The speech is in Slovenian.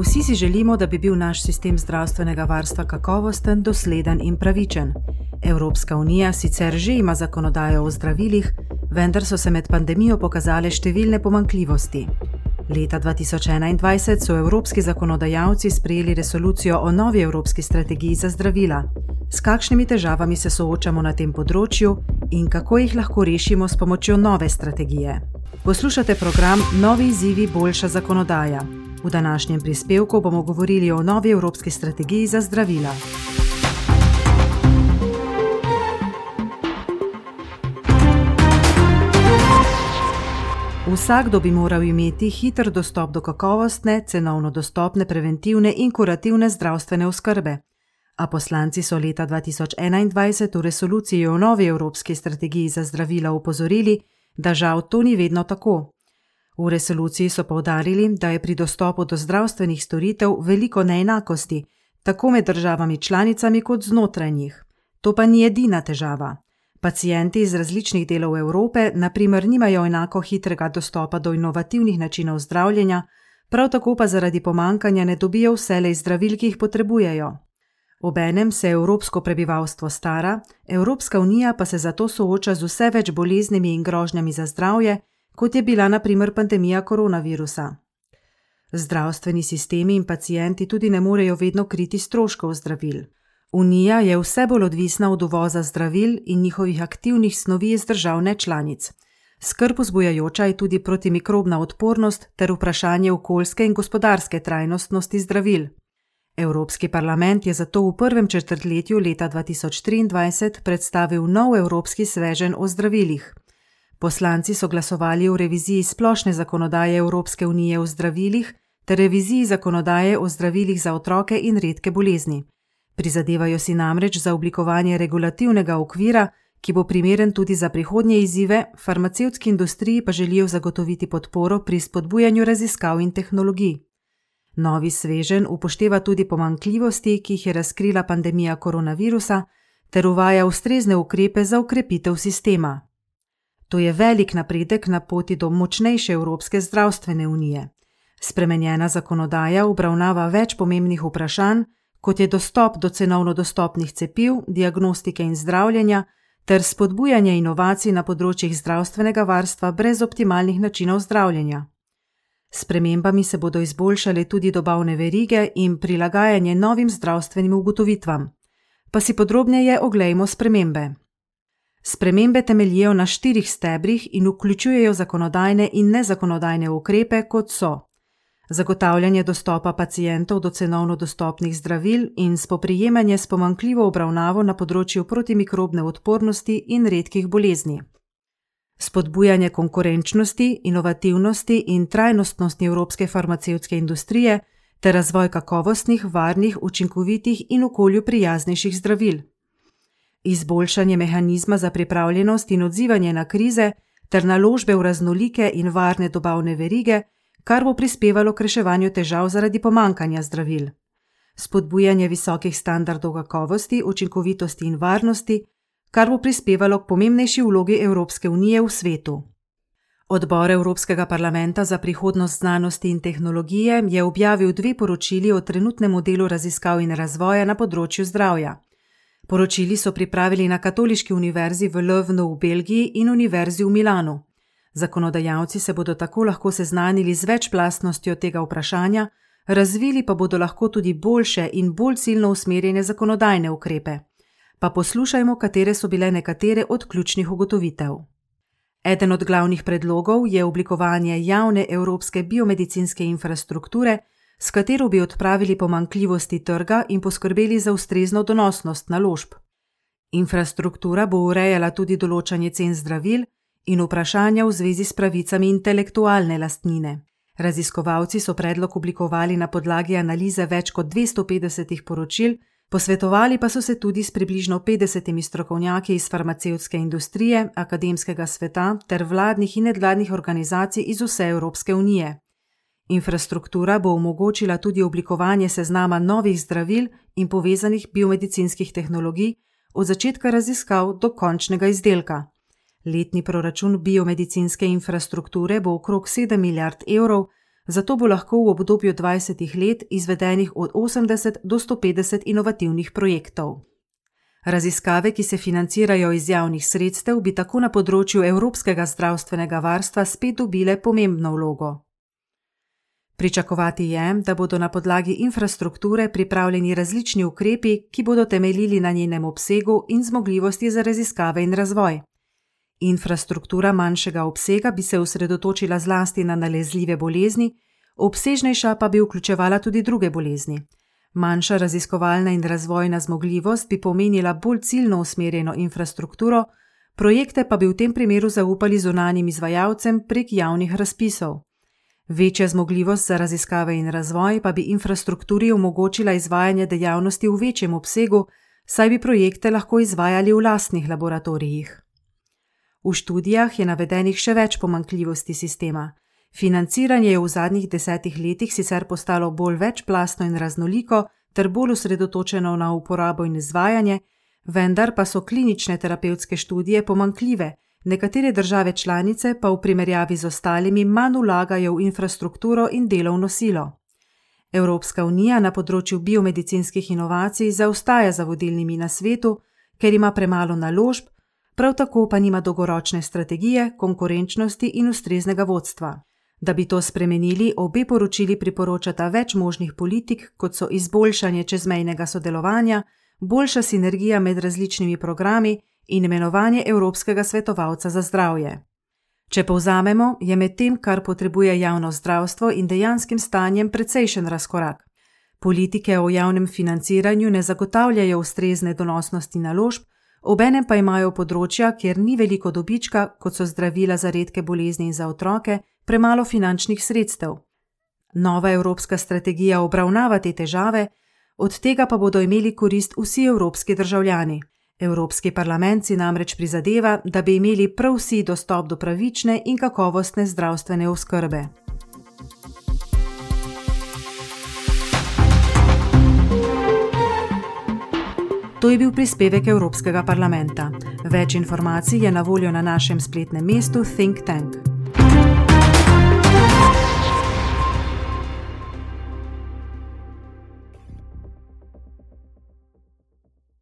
Vsi si želimo, da bi bil naš sistem zdravstvenega varstva kakovosten, dosleden in pravičen. Evropska unija sicer že ima zakonodajo o zdravilih, vendar so se med pandemijo pokazale številne pomankljivosti. Leta 2021 so evropski zakonodajalci sprejeli resolucijo o novi evropski strategiji za zdravila. S kakšnimi težavami se soočamo na tem področju in kako jih lahko rešimo s pomočjo nove strategije? Poslušate program Novi izzivi, boljša zakonodaja. V današnjem prispevku bomo govorili o novi evropski strategiji za zdravila. Vsakdo bi moral imeti hiter dostop do kakovostne, cenovno dostopne, preventivne in kurativne zdravstvene oskrbe. A poslanci so leta 2021 v resoluciji o novi evropski strategiji za zdravila upozorili, da žal to ni vedno tako. V resoluciji so povdarili, da je pri dostopu do zdravstvenih storitev veliko neenakosti, tako med državami članicami kot znotraj njih. To pa ni edina težava. Pacijenti iz različnih delov Evrope, naprimer, nimajo enako hitrega dostopa do inovativnih načinov zdravljenja, prav tako pa zaradi pomankanja ne dobijo vselej zdravil, ki jih potrebujejo. Obenem se evropsko prebivalstvo stara, Evropska unija pa se zato sooča z vse več boleznimi in grožnjami za zdravje, kot je bila naprimer pandemija koronavirusa. Zdravstveni sistemi in pacijenti tudi ne morejo vedno kriti stroškov zdravil. Unija je vse bolj odvisna od uvoza zdravil in njihovih aktivnih snovi iz držav nečlanic. Skrb vzbujajoča je tudi protimikrobna odpornost ter vprašanje okoljske in gospodarske trajnostnosti zdravil. Evropski parlament je zato v prvem četrtletju leta 2023 predstavil nov evropski svežen o zdravilih. Poslanci so glasovali o reviziji splošne zakonodaje Evropske unije o zdravilih ter reviziji zakonodaje o zdravilih za otroke in redke bolezni. Prizadevajo si namreč za oblikovanje regulativnega okvira, ki bo primeren tudi za prihodnje izzive, farmacevtski industriji pa želijo zagotoviti podporo pri spodbujanju raziskav in tehnologij. Novi svežen upošteva tudi pomankljivosti, ki jih je razkrila pandemija koronavirusa, ter uvaja ustrezne ukrepe za ukrepitev sistema. To je velik napredek na poti do močnejše Evropske zdravstvene unije. Spremenjena zakonodaja obravnava več pomembnih vprašanj, kot je dostop do cenovno dostopnih cepiv, diagnostike in zdravljenja, ter spodbujanje inovacij na področjih zdravstvenega varstva brez optimalnih načinov zdravljenja. S premembami se bodo izboljšale tudi dobavne verige in prilagajanje novim zdravstvenim ugotovitvam. Pa si podrobneje oglejmo spremembe. Spremembe temeljijo na štirih stebrih in vključujejo zakonodajne in nezakonodajne ukrepe, kot so zagotavljanje dostopa pacijentov do cenovno dostopnih zdravil in spoprijemanje s pomankljivo obravnavo na področju protimikrobne odpornosti in redkih bolezni. Spodbujanje konkurenčnosti, inovativnosti in trajnostnosti evropske farmacevtske industrije ter razvoj kakovostnih, varnih, učinkovitih in okolju prijaznejših zdravil. Izboljšanje mehanizma za pripravljenost in odzivanje na krize ter naložbe v raznolike in varne dobavne verige kar bo prispevalo k reševanju težav zaradi pomankanja zdravil. Spodbujanje visokih standardov kakovosti, učinkovitosti in varnosti, kar bo prispevalo k pomembnejši vlogi Evropske unije v svetu. Odbor Evropskega parlamenta za prihodnost znanosti in tehnologije je objavil dve poročili o trenutnem modelu raziskav in razvoja na področju zdravja. Poročili so pripravili na Katoliški univerzi v Lövnu v Belgiji in Univerzi v Milanu. Zakonodajalci se bodo tako lahko seznanili z večplastnostjo tega vprašanja, razvili pa bodo lahko tudi boljše in bolj ciljno usmerjene zakonodajne ukrepe. Pa poslušajmo, katere so bile nekatere od ključnih ugotovitev. Eden od glavnih predlogov je oblikovanje javne evropske biomedicinske infrastrukture, s katero bi odpravili pomankljivosti trga in poskrbeli za ustrezno donosnost naložb. Infrastruktura bo urejala tudi določanje cen zdravil, in vprašanja v zvezi s pravicami intelektualne lastnine. Raziskovalci so predlog oblikovali na podlagi analize več kot 250 poročil, posvetovali pa so se tudi s približno 50 strokovnjaki iz farmacevtske industrije, akademskega sveta ter vladnih in nedvladnih organizacij iz vse Evropske unije. Infrastruktura bo omogočila tudi oblikovanje seznama novih zdravil in povezanih biomedicinskih tehnologij od začetka raziskav do končnega izdelka. Letni proračun biomedicinske infrastrukture bo okrog 7 milijard evrov, zato bo lahko v obdobju 20 let izvedenih od 80 do 150 inovativnih projektov. Raziskave, ki se financirajo iz javnih sredstev, bi tako na področju evropskega zdravstvenega varstva spet dobile pomembno vlogo. Pričakovati je, da bodo na podlagi infrastrukture pripravljeni različni ukrepi, ki bodo temeljili na njenem obsegu in zmogljivosti za raziskave in razvoj. Infrastruktura manjšega obsega bi se osredotočila zlasti na nalezljive bolezni, obsežnejša pa bi vključevala tudi druge bolezni. Manjša raziskovalna in razvojna zmogljivost bi pomenila bolj ciljno usmerjeno infrastrukturo, projekte pa bi v tem primeru zaupali zunanjim izvajalcem prek javnih razpisov. Večja zmogljivost za raziskave in razvoj pa bi infrastrukturi omogočila izvajanje dejavnosti v večjem obsegu, saj bi projekte lahko izvajali v lastnih laboratorijih. V študijah je navedenih še več pomankljivosti sistema. Financiranje je v zadnjih desetih letih sicer postalo bolj večplastno in raznoliko ter bolj osredotočeno na uporabo in izvajanje, vendar pa so klinične terapevtske študije pomankljive, nekatere države članice pa v primerjavi z ostalimi manj vlagajo v infrastrukturo in delovno silo. Evropska unija na področju biomedicinskih inovacij zaostaja za vodilnimi na svetu, ker ima premalo naložb, prav tako pa nima dolgoročne strategije, konkurenčnosti in ustreznega vodstva. Da bi to spremenili, obe poročili priporočata več možnih politik, kot so izboljšanje čezmejnega sodelovanja, boljša sinergija med različnimi programi in imenovanje Evropskega svetovalca za zdravje. Če povzamemo, je med tem, kar potrebuje javno zdravstvo in dejanskim stanjem, precejšen razkorak. Politike o javnem financiranju ne zagotavljajo ustrezne donosnosti naložb, obenem pa imajo področja, kjer ni veliko dobička, kot so zdravila za redke bolezni in za otroke, premalo finančnih sredstev. Nova evropska strategija obravnava te težave, od tega pa bodo imeli korist vsi evropski državljani. Evropski parlament si namreč prizadeva, da bi imeli prav vsi dostop do pravične in kakovostne zdravstvene oskrbe. To je bil prispevek Evropskega parlamenta. Več informacij je na voljo na našem spletnem mestu Think Tank.